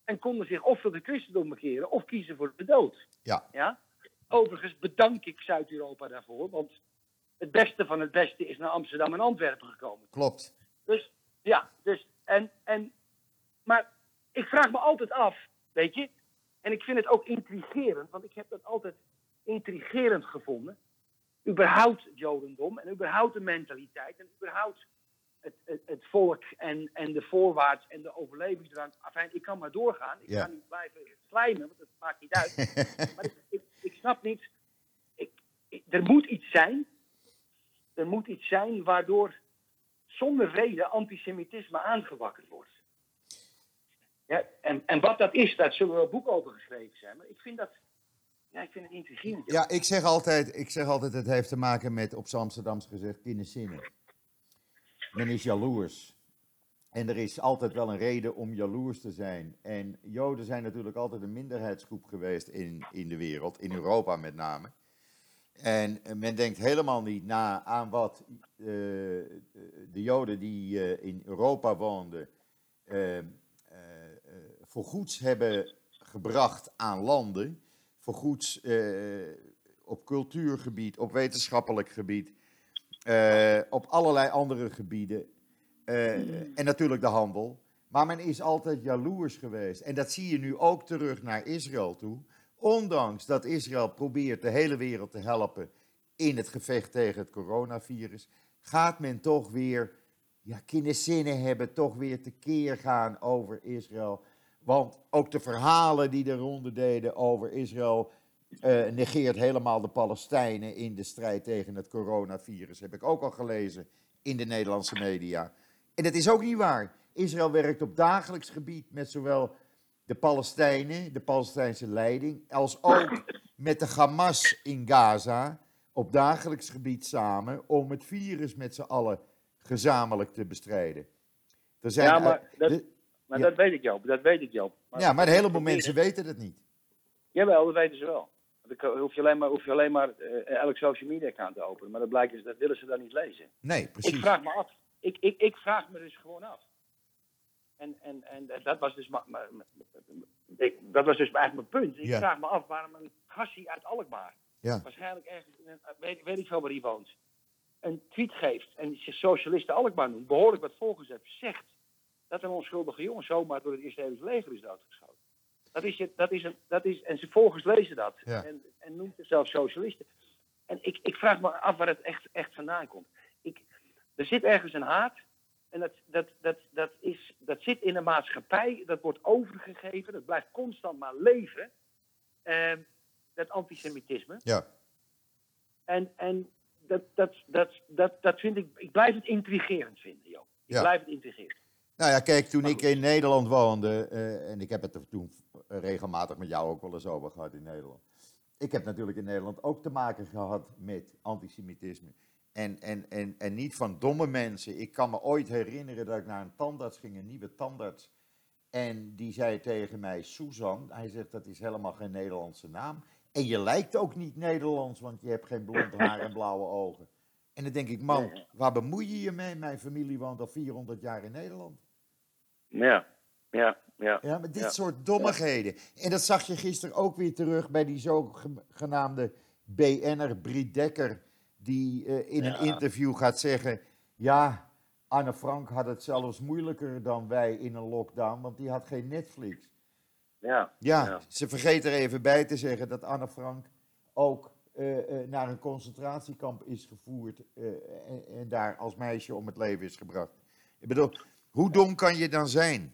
En konden zich of tot het christendom bekeren of kiezen voor de dood. Ja. Ja? Overigens bedank ik Zuid-Europa daarvoor, want het beste van het beste is naar Amsterdam en Antwerpen gekomen. Klopt. Dus ja, dus en, en maar ik vraag me altijd af, weet je, en ik vind het ook intrigerend, want ik heb dat altijd intrigerend gevonden. Überhaupt het Jodendom en überhaupt de mentaliteit en überhaupt het, het, het volk en, en de voorwaarts en de overlevingsdrang. Enfin, ik kan maar doorgaan. Ik Ja. ga niet blijven slijmen, want dat maakt niet uit. *laughs* maar ik, ik, ik snap niet. Ik, ik- er moet iets zijn. Er moet iets zijn waardoor zonder reden antisemitisme aangewakkerd wordt. Ja, en, en wat dat is, daar zullen wel boeken over geschreven zijn. Maar ik vind dat. Ja, ik vind het intrigerend. Ja, ik zeg, altijd, ik zeg altijd, het heeft te maken met, op Amsterdams gezegd, kinderzinnen. Men is jaloers. En er is altijd wel een reden om jaloers te zijn. En Joden zijn natuurlijk altijd een minderheidsgroep geweest in, in de wereld, in Europa met name. En men denkt helemaal niet na aan wat eh, de Joden die eh, in Europa woonden eh, voor goeds hebben gebracht aan landen. Voor goeds eh, op cultuurgebied, op wetenschappelijk gebied, op allerlei andere gebieden. En natuurlijk de handel. Maar men is altijd jaloers geweest. En dat zie je nu ook terug naar Israël toe. Ondanks dat Israël probeert de hele wereld te helpen in het gevecht tegen het coronavirus, gaat men toch weer, ja, kinderzinnen hebben, toch weer tekeer gaan over Israël. Want ook de verhalen die de ronde deden over Israël eh, negeert helemaal de Palestijnen in de strijd tegen het coronavirus. Heb ik ook al gelezen in de Nederlandse media. En dat is ook niet waar. Israël werkt op dagelijks gebied met zowel de Palestijnen, de Palestijnse leiding, als ook met de Hamas in Gaza op dagelijks gebied samen om het virus met z'n allen gezamenlijk te bestrijden. Er zijn Ja, maar dat- de- Maar Ja. dat weet ik, Joop. Dat weet ik, Joop. ja, maar een heleboel mensen weten het niet. Jawel, dat weten ze wel. Dat Dan hoef je alleen maar, hoef je alleen maar eh, elk social media account te openen. Maar dat blijkt dus, dat willen ze dan niet lezen. Nee, precies. Ik vraag me af. Ik, ik, ik vraag me dus gewoon af. En, en, en dat was dus, ik, dat was dus eigenlijk mijn punt. Ik Ja. vraag me af waarom een gassie uit Alkmaar, Ja. waarschijnlijk ergens, weet, weet ik veel waar hij woont, een tweet geeft en zich socialisten Alkmaar noemt, behoorlijk wat volgers heeft, zegt dat een onschuldige jongen zomaar door het Israëlische leger is doodgeschoten. Dat is, het, dat is een, dat is, en zijn volgers lezen dat Ja. en, en noemt zichzelf socialisten. En ik, ik vraag me af waar het echt, echt vandaan komt. Ik, er zit ergens een haat. En dat, dat, dat, dat, is, dat zit in de maatschappij. Dat wordt overgegeven. Dat blijft constant maar leven. Eh, dat antisemitisme. Ja. En, en dat, dat, dat, dat, dat vind ik. Ik blijf het intrigerend vinden, joh. Ik Ja. blijf het intrigerend. Nou ja, kijk, toen ik in Nederland woonde, eh, en ik heb het er toen regelmatig met jou ook wel eens over gehad in Nederland. Ik heb natuurlijk in Nederland ook te maken gehad met antisemitisme. En, en, en, en niet van domme mensen. Ik kan me ooit herinneren dat ik naar een tandarts ging, een nieuwe tandarts. En die zei tegen mij, Susan, hij zegt dat is helemaal geen Nederlandse naam. En je lijkt ook niet Nederlands, want je hebt geen blond haar en blauwe ogen. En dan denk ik, man, waar bemoei je je mee? Mijn familie woont al 400 jaar in Nederland. Ja, ja, ja. Ja, maar dit Ja. soort dommigheden. En dat zag je gisteren ook weer terug bij die zogenaamde BN'er Brie Dekker. Die eh, in een interview gaat zeggen: Ja, Anne Frank had het zelfs moeilijker dan wij in een lockdown, want die had geen Netflix. ja. Ja, Ja. ze vergeet er even bij te zeggen dat Anne Frank ook eh, eh, naar een concentratiekamp is gevoerd eh, en, en daar als meisje om het leven is gebracht. Ik bedoel, hoe dom kan je dan zijn?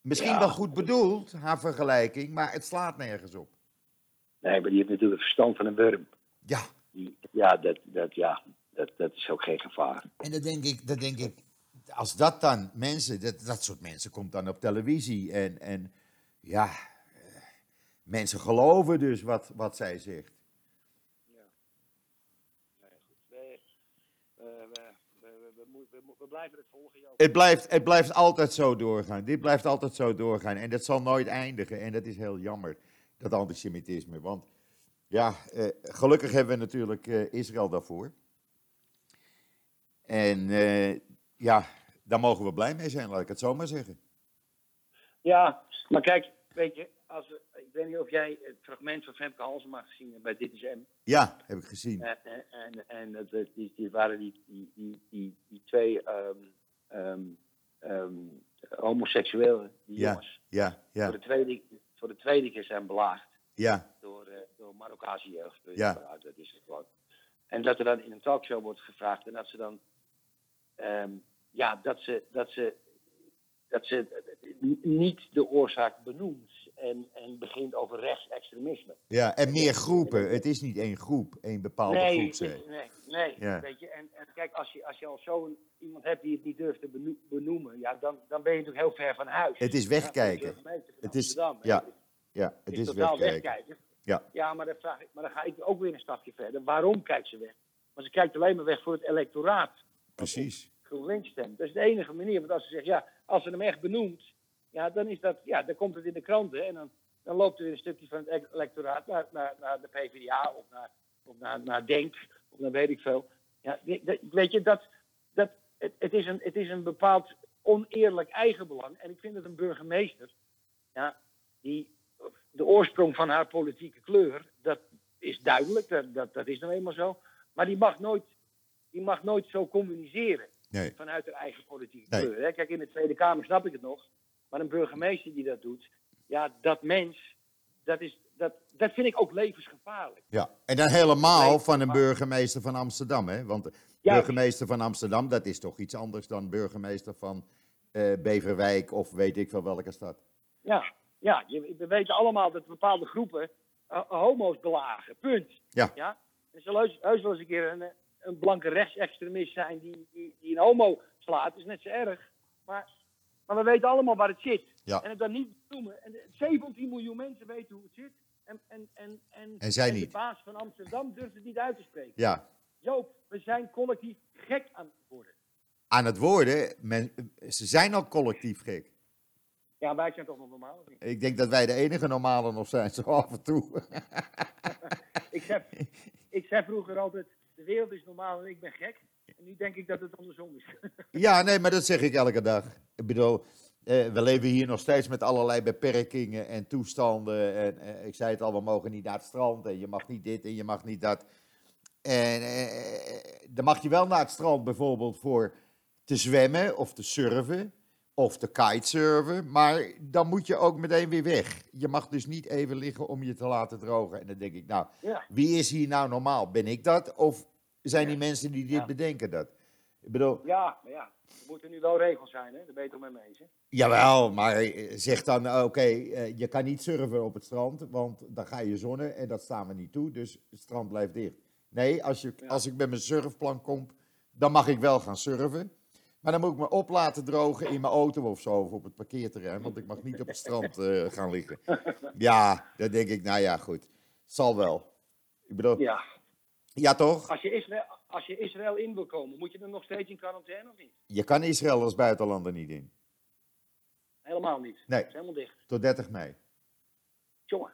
Misschien Ja. wel goed bedoeld, haar vergelijking, maar het slaat nergens op. Nee, maar die heeft natuurlijk het verstand van een wurm. Ja, ja, dat, dat, ja dat, dat is ook geen gevaar. en dan denk ik, dan denk ik als dat dan mensen, dat, dat soort mensen komt dan op televisie en, en ja, eh, mensen geloven dus wat, wat zij zegt. Nee, goed. We, blijven het volgen. Het blijft, het blijft altijd zo doorgaan. Dit blijft altijd zo doorgaan. En dat zal nooit eindigen. En dat is heel jammer, dat antisemitisme. Want ja, eh, gelukkig hebben we natuurlijk eh, Israël daarvoor. En eh, ja, daar mogen we blij mee zijn, laat ik het zo maar zeggen. Ja, maar kijk, weet je, als we, ik weet niet of jij het fragment van Femke Halsema gezien hebt bij Dit is M. Ja, heb ik gezien. En, en, en, dat, die, die waren die, die, die, die, twee ehm, homoseksuelen, die Ja, jongens, ja, voor, ja, de tweede, voor de tweede keer zijn belaagd ja, door, eh, door Marokkaanse jeugd. Ja. Dat is het gewoon. En dat er dan in een talkshow wordt gevraagd en dat ze dan, ehm, ja, dat ze, dat ze, dat ze niet de oorzaak benoemt en, en begint over rechtsextremisme. ja. En meer groepen. Het is niet één groep, één bepaalde nee, groep. zeg. nee, nee, Ja. weet je. En, en kijk, als je, als je al zo iemand hebt die het niet durft te beno- benoemen, ja, dan, dan ben je natuurlijk heel ver van huis. Het is wegkijken. Het is- ja, Ja, het is is totaal wegkijken. wegkijken. Ja. Ja, maar dan, vraag ik, maar dan ga ik ook weer een stapje verder. Waarom kijkt ze weg? Want ze kijkt alleen maar weg voor het electoraat. Precies. GroenLinks stemt. Dat is de enige manier. Want als ze zegt, ja, als ze hem echt benoemt, ja, dan, is dat, ja, dan komt het in de kranten. En dan, dan loopt er weer een stukje van het electoraat naar, naar, naar de PvdA of naar, of naar, naar Denk, of naar weet ik veel. Ja, weet je, dat, dat, het, het, is een, het is een bepaald oneerlijk eigenbelang. En ik vind dat een burgemeester, ja, die de oorsprong van haar politieke kleur, dat is duidelijk, dat, dat, dat is nou eenmaal zo. Maar die mag nooit, die mag nooit zo communiceren Nee. vanuit haar eigen politieke Nee. kleur. Hè? Kijk, in de Tweede Kamer snap ik het nog. Maar een burgemeester die dat doet, ja, dat mens, dat, is, dat, dat vind ik ook levensgevaarlijk. Ja, en dan helemaal van een burgemeester van Amsterdam, hè? Want Ja. burgemeester van Amsterdam, dat is toch iets anders dan burgemeester van eh, Beverwijk of weet ik veel welke stad. Ja, ja je, we weten allemaal dat bepaalde groepen eh, homo's belagen. Punt. Ja. ja? Er zal heus, heus wel eens een keer een, eh, een blanke rechtsextremist zijn die, die, die een homo slaat. Dat is net zo erg. Maar, maar we weten allemaal waar het zit. Ja. En het dan niet noemen. En de- 17 miljoen mensen weten hoe het zit. En, en, en, en, En zij de niet. baas van Amsterdam durft het niet uit te spreken. Ja, Joop, we zijn collectief gek aan het worden. aan het worden, men, ze zijn al collectief gek. Ja, wij zijn toch nog normaal? Ik denk dat wij de enige normale nog zijn, zo af en toe. *laughs* ik, zei, ik zei vroeger altijd, de wereld is normaal en ik ben gek. En nu denk ik dat het andersom is. *laughs* Ja, nee, maar dat zeg ik elke dag. Ik bedoel, eh, we leven hier nog steeds met allerlei beperkingen en toestanden. En eh, ik zei het al, we mogen niet naar het strand en je mag niet dit en je mag niet dat. En eh, dan mag je wel naar het strand bijvoorbeeld voor te zwemmen of te surfen of te kitesurfen. Maar dan moet je ook meteen weer weg. Je mag dus niet even liggen om je te laten drogen. En dan denk ik, nou, Ja, wie is hier nou normaal? Ben ik dat of zijn die Ja. mensen die dit Ja. bedenken dat? Ik bedoel, ja, maar ja. Er moeten nu wel regels zijn, hè? Daar ben je toch mee eens, hè? Jawel, maar eh, zeg dan, eh, oké, eh, je kan niet surfen op het strand, want dan ga je zonnen en dat staan we niet toe, dus het strand blijft dicht. Nee, als, je, als ik met mijn surfplan kom, dan mag ik wel gaan surfen. Maar dan moet ik me op laten drogen in mijn auto of zo, of op het parkeerterrein, want ik mag niet op het strand eh, gaan liggen. *laughs* Ja, dan denk ik, nou ja, goed, zal wel. Ik bedoel, ja, Ja. toch? Als je, Israël, als je Israël in wil komen, moet je dan nog steeds in quarantaine of niet? Je kan Israël als buitenlander niet in. Helemaal niet. Nee. Helemaal dicht. Tot 30 mei. Jongen.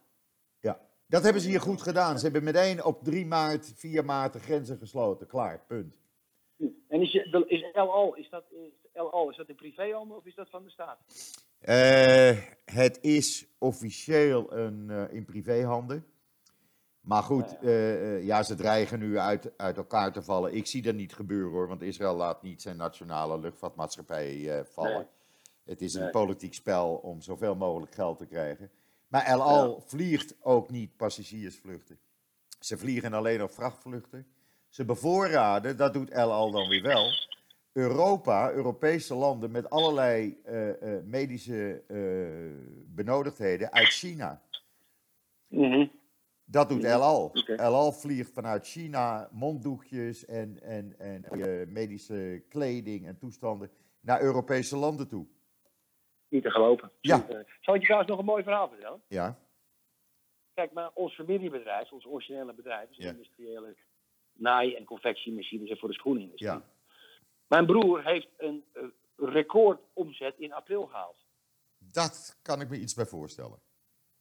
Ja, dat hebben ze hier goed gedaan. Ze hebben meteen op 3 maart, 4 maart de grenzen gesloten. Klaar, punt. En is, je, is Al, is dat, is Al, is dat een of is dat van de staat? Eh, het is officieel een, eh, in privéhanden. Maar goed, Ja, eh, ja, ze dreigen nu uit, uit elkaar te vallen. Ik zie dat niet gebeuren hoor, want Israël laat niet zijn nationale luchtvaartmaatschappij vallen. Nee. Het is een Nee. politiek spel om zoveel mogelijk geld te krijgen. Maar El Al vliegt ook niet passagiersvluchten. Ze vliegen alleen op vrachtvluchten. Ze bevoorraden, dat doet El Al dan weer wel, Europa, Europese landen met allerlei eh, eh, medische eh, benodigdheden uit China. Mhm. Dat doet Mhm. El Al. Oké. El Al vliegt vanuit China monddoekjes en, en, en medische kleding en toestanden naar Europese landen toe. Niet te geloven. Ja. Zal ik je trouwens nog een mooi verhaal vertellen? Ja, Kijk, maar ons familiebedrijf, ons originele bedrijf, Ja. een industriële naai- en confectiemachines en voor de schoenindustrie. ja. Mijn broer heeft een eh, recordomzet in april gehaald. Dat kan ik me iets bij voorstellen.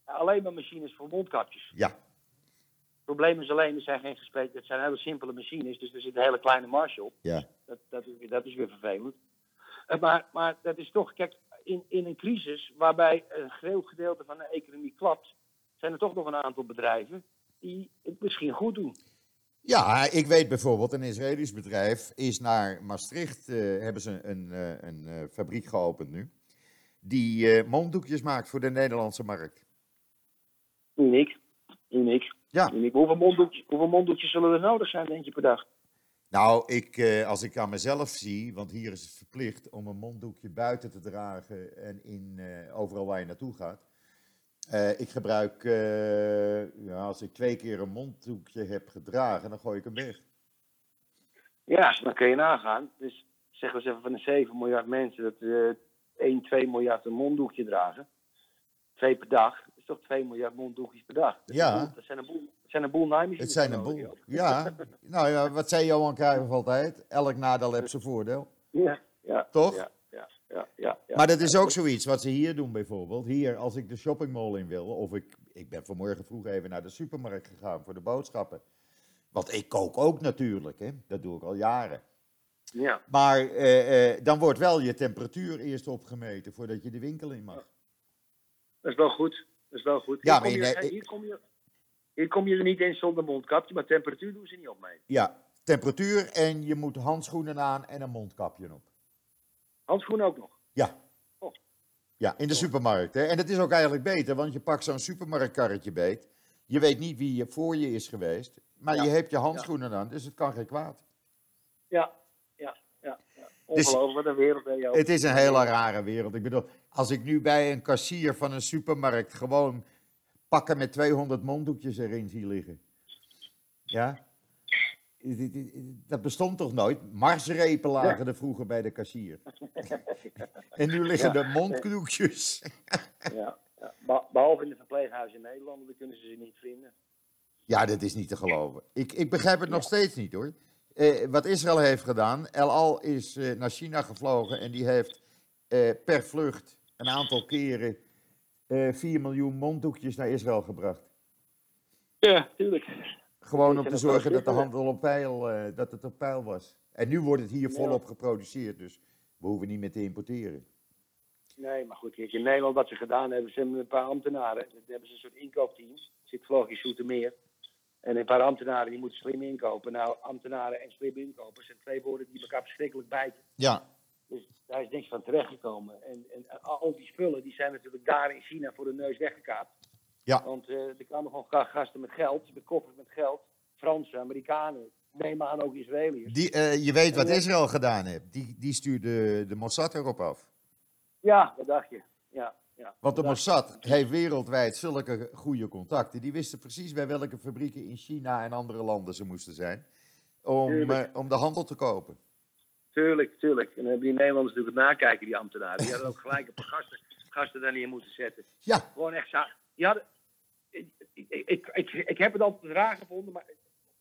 Alleen maar machines voor mondkapjes. Ja, Het probleem is alleen, er zijn geen gesprekken, het zijn hele simpele machines, dus er zit een hele kleine marge op. ja, Dat, dat, is, weer- dat is weer vervelend. Eh, Maar, maar dat is toch, kijk, in, in een crisis waarbij een groot gedeelte van de economie klapt, zijn er toch nog een aantal bedrijven die het misschien goed doen. Ja, ik weet bijvoorbeeld, een Israëlisch bedrijf is naar Maastricht, eh, hebben ze een, eh, een eh, fabriek geopend nu, die monddoekjes maakt voor de Nederlandse markt. Uniek. Uniek. Ja. Uniek. Hoeveel, monddoekjes, hoeveel monddoekjes zullen er nodig zijn, denk je, per dag? Nou, ik, als ik aan mezelf zie, want hier is het verplicht om een monddoekje buiten te dragen en in, overal waar je naartoe gaat. Eh, ik gebruik, eh, ja, als ik twee keer een monddoekje heb gedragen, dan gooi ik hem weg. Ja, dan kun je nagaan. Dus zeg eens even van de 7 miljard mensen dat eh 1, 2 miljard een monddoekje dragen. Twee per dag. Dat is toch 2 miljard monddoekjes per dag. Dat, Ja. boel- dat zijn een boel, dat zijn een boel naaimachines Het zijn een boel. Ja, *laughs* nou ja, wat zei Johan Cruijff altijd? Elk nadeel heeft zijn voordeel. Ja, ja. Toch? Ja, ja, ja. Maar dat is ook zoiets wat ze hier doen bijvoorbeeld. Hier, als ik de shoppingmall in wil, of ik, ik ben vanmorgen vroeg even naar de supermarkt gegaan voor de boodschappen. Want ik kook ook natuurlijk, hè? dat doe ik al jaren. Ja, Maar eh, eh, dan wordt wel je temperatuur eerst opgemeten voordat je de winkel in mag. dat is wel goed. Dat is wel goed. Ja, hier, maar kom je, hier, kom je, hier kom je er niet in zonder mondkapje, maar temperatuur doen ze niet opmeten. Ja, temperatuur en je moet handschoenen aan en een mondkapje op. Handschoenen ook nog. Ja. Oh. Ja, in de supermarkt. Hè? En dat is ook eigenlijk beter, want je pakt zo'n supermarktkarretje beet. Je weet niet wie je voor je is geweest, maar Ja. je hebt je handschoenen aan, dus het kan geen kwaad. Ja, ja, ja. ja. Dus- Ongelooflijk, wat een wereld ben je ook. Het is een hele rare wereld. Ik bedoel, als ik nu bij een kassier van een supermarkt gewoon pakken met 200 monddoekjes erin zie liggen. Ja? Dat bestond toch nooit? Marsrepen lagen er vroeger bij de kassier. *laughs* En nu liggen Ja. er monddoekjes. Ja, ja. Be- Behalve in de verpleeghuizen in Nederland, dan kunnen ze ze niet vinden. Ja, dat is niet te geloven. Ik, ik begrijp het nog steeds niet hoor. Eh, wat Israël heeft gedaan, El Al is eh, naar China gevlogen en die heeft eh, per vlucht een aantal keren eh 4 miljoen monddoekjes naar Israël gebracht. Ja, tuurlijk. Gewoon om te zorgen dat de handel op peil, eh, dat het op peil was. En nu wordt het hier Ja. volop geproduceerd, dus we hoeven niet meer te importeren. Nee, maar goed, kijk, in Nederland wat ze gedaan hebben, ze hebben een paar ambtenaren. Dan hebben ze een soort inkoopteam. Zit ik in Zoetermeer. En een paar ambtenaren die moeten slim inkopen. Nou, ambtenaren en slim inkopen zijn twee woorden die elkaar verschrikkelijk bijten. Ja, Dus daar is niks van terechtgekomen. En, en al die spullen die zijn natuurlijk daar in China voor de neus weggekaapt. Ja. Want eh, er kwamen gewoon ga- gasten met geld, met koffers met geld. Fransen, Amerikanen, neem aan ook Israëliërs. die, eh, je weet wat Ja. Israël gedaan heeft. Die, die stuurde de Mossad erop af. Ja, wat dacht je? Ja, ja. Want de Dat- Mossad heeft wereldwijd zulke goede contacten. Die wisten precies bij welke fabrieken in China en andere landen ze moesten zijn. Om, eh, om de handel te kopen. Tuurlijk, tuurlijk. En dan hebben die Nederlanders natuurlijk het nakijken, die ambtenaren. Die hadden ook gelijk een paar gasten, gasten daar neer moeten zetten. Ja, Gewoon echt zo. Die hadden, ik, ik, ik, heb het altijd raar gevonden, maar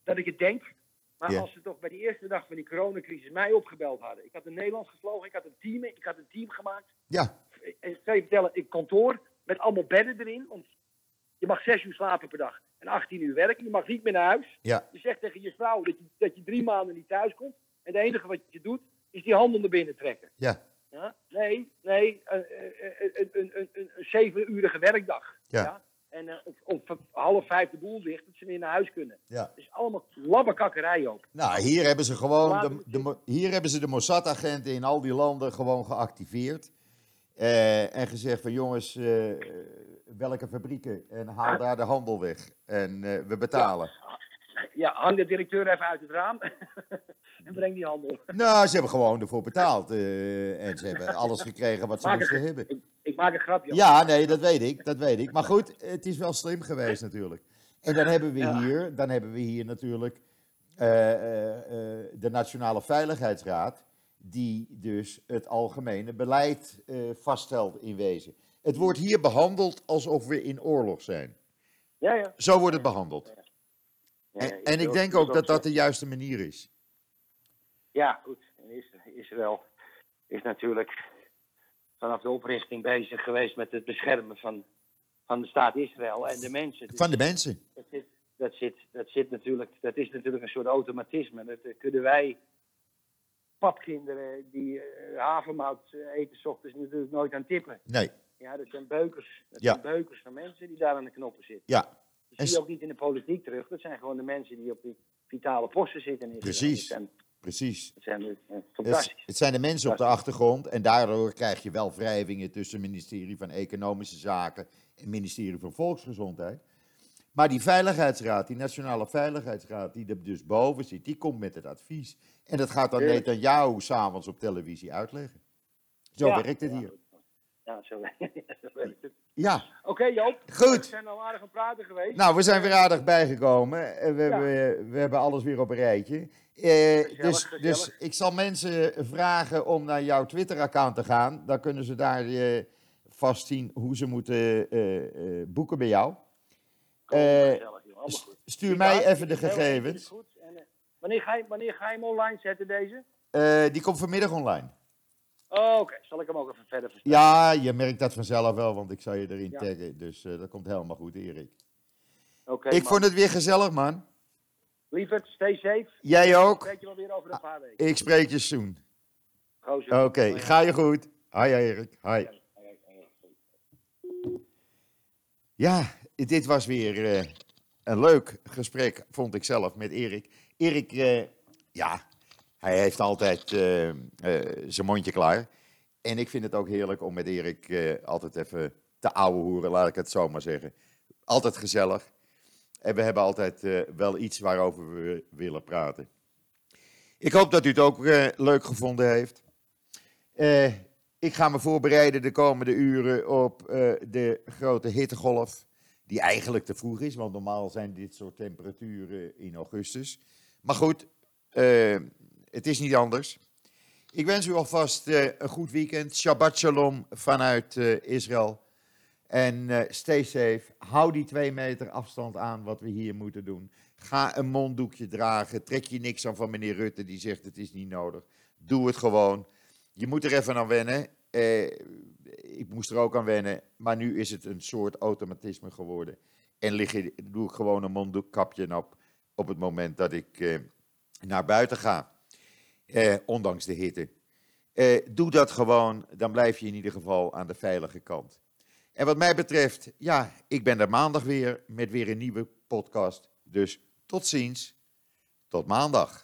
dat ik het denk. Maar als ze toch bij die eerste dag van die coronacrisis mij opgebeld hadden. Ik had in Nederland gevlogen, ik had een team, ik had een team gemaakt. ja, En ik zal je vertellen, een kantoor met allemaal bedden erin. Want je mag zes uur slapen per dag en 18 uur werken. Je mag niet meer naar huis. ja, Je zegt tegen je vrouw dat je, dat je drie maanden niet thuis komt. En het enige wat je doet, is die handel naar binnen trekken. ja, Ja? Nee, nee, een, een, een, een, een, een zevenurige werkdag. Ja. En eh, om, om half vijf de boel dicht, dat ze weer naar huis kunnen. ja. Dus allemaal labbekakkerij ook. Nou, hier hebben ze gewoon de, de, hier hebben ze de Mossad-agenten in al die landen gewoon geactiveerd. Eh, en gezegd van jongens, eh, welke fabrieken en haal daar de handel weg. En we betalen. Ja, hang de directeur even uit het raam *laughs* en breng die handel. Nou, ze hebben gewoon ervoor betaald. eh, en ze hebben alles gekregen wat ze Maak moesten een- hebben. Ik, ik maak een grapje. Ja, nee, dat weet ik, dat weet ik. Maar goed, het is wel slim geweest natuurlijk. En dan hebben we Ja. hier, dan hebben we hier natuurlijk eh, eh, de Nationale Veiligheidsraad, die dus het algemene beleid vaststelt in wezen. Het wordt hier behandeld alsof we in oorlog zijn. Ja, ja. Zo wordt het behandeld. En, ik denk ook dat dat de juiste manier is. Ja, goed. Israël is natuurlijk vanaf de oprichting bezig geweest met het beschermen van, van de staat Israël en de mensen. Dus Van de mensen. dat, zit, dat, zit, dat, zit natuurlijk, dat is natuurlijk een soort automatisme. Dat eh, kunnen wij papkinderen die eh, havermout eten 's ochtends natuurlijk nooit aan tippen. Nee, Ja, dat zijn beukers. Dat Ja. zijn beukers van mensen die daar aan de knoppen zitten. ja, Dat zie je ook niet in de politiek terug. Dat zijn gewoon de mensen die op die vitale posten zitten. in. Precies. Zijn, precies. zijn eh, Het, fantastisch. het zijn de mensen op de achtergrond en daardoor krijg je wel wrijvingen tussen het ministerie van Economische Zaken en het ministerie van Volksgezondheid. Maar die Veiligheidsraad, die Nationale Veiligheidsraad, die er dus boven zit, die komt met het advies. En dat gaat dan. Netanyahu s'avonds op televisie uitleggen. Zo Ja, werkt het hier. Ja, zo, *laughs* zo werkt het. Ja, Oké Joop, Goed. we zijn al aardig aan het praten geweest. nou, we zijn weer aardig bijgekomen. Eh, We, Ja. hebben, we hebben alles weer op een rijtje. Eh, dus, gezellig. dus ik zal mensen vragen om naar jouw Twitter-account te gaan. Dan kunnen ze daar eh, vast zien hoe ze moeten eh, eh, boeken bij jou. Kom, eh, gezellig, goed. Stuur mij even de gegevens. is goed. En, eh, wanneer, ga je, wanneer ga je hem online zetten, deze? Eh, die komt vanmiddag online. Oh, Oké, zal ik hem ook even verder verstaan? Ja, je merkt dat vanzelf wel, want ik zal je erin Ja. taggen. Dus eh, dat komt helemaal goed, Erik. Oké, ik man. vond het weer gezellig, man. Lieverd, stay safe. Jij ook. Spreek je wel weer over een paar weken. Ik spreek je soon. Oké, ga je goed. Hi, Erik. Hi. Ja, dit was weer eh, een leuk gesprek, vond ik zelf, met Erik. Erik, eh, ja, hij heeft altijd eh, eh, zijn mondje klaar. En ik vind het ook heerlijk om met Erik eh, altijd even te ouwe hoeren, laat ik het zo maar zeggen. Altijd gezellig. En we hebben altijd wel iets waarover we willen praten. Ik hoop dat u het ook leuk gevonden heeft. Ik ga me voorbereiden de komende uren op de grote hittegolf. Die eigenlijk te vroeg is, want normaal zijn dit soort temperaturen in augustus. Maar goed, het is niet anders. Ik wens u alvast eh, een goed weekend. Shabbat shalom vanuit eh, Israël. En eh, stay safe. Hou die twee meter afstand aan wat we hier moeten doen. Ga een monddoekje dragen. Trek je niks aan van meneer Rutte die zegt het is niet nodig. Doe het gewoon. Je moet er even aan wennen. Ik moest er ook aan wennen. Maar nu is het een soort automatisme geworden. En lig je, doe ik gewoon een monddoekkapje op. op het moment dat ik naar buiten ga, eh, ondanks de hitte. Eh, doe dat gewoon, dan blijf je in ieder geval aan de veilige kant. En wat mij betreft, ja, ik ben er maandag weer met weer een nieuwe podcast. Dus tot ziens, tot maandag.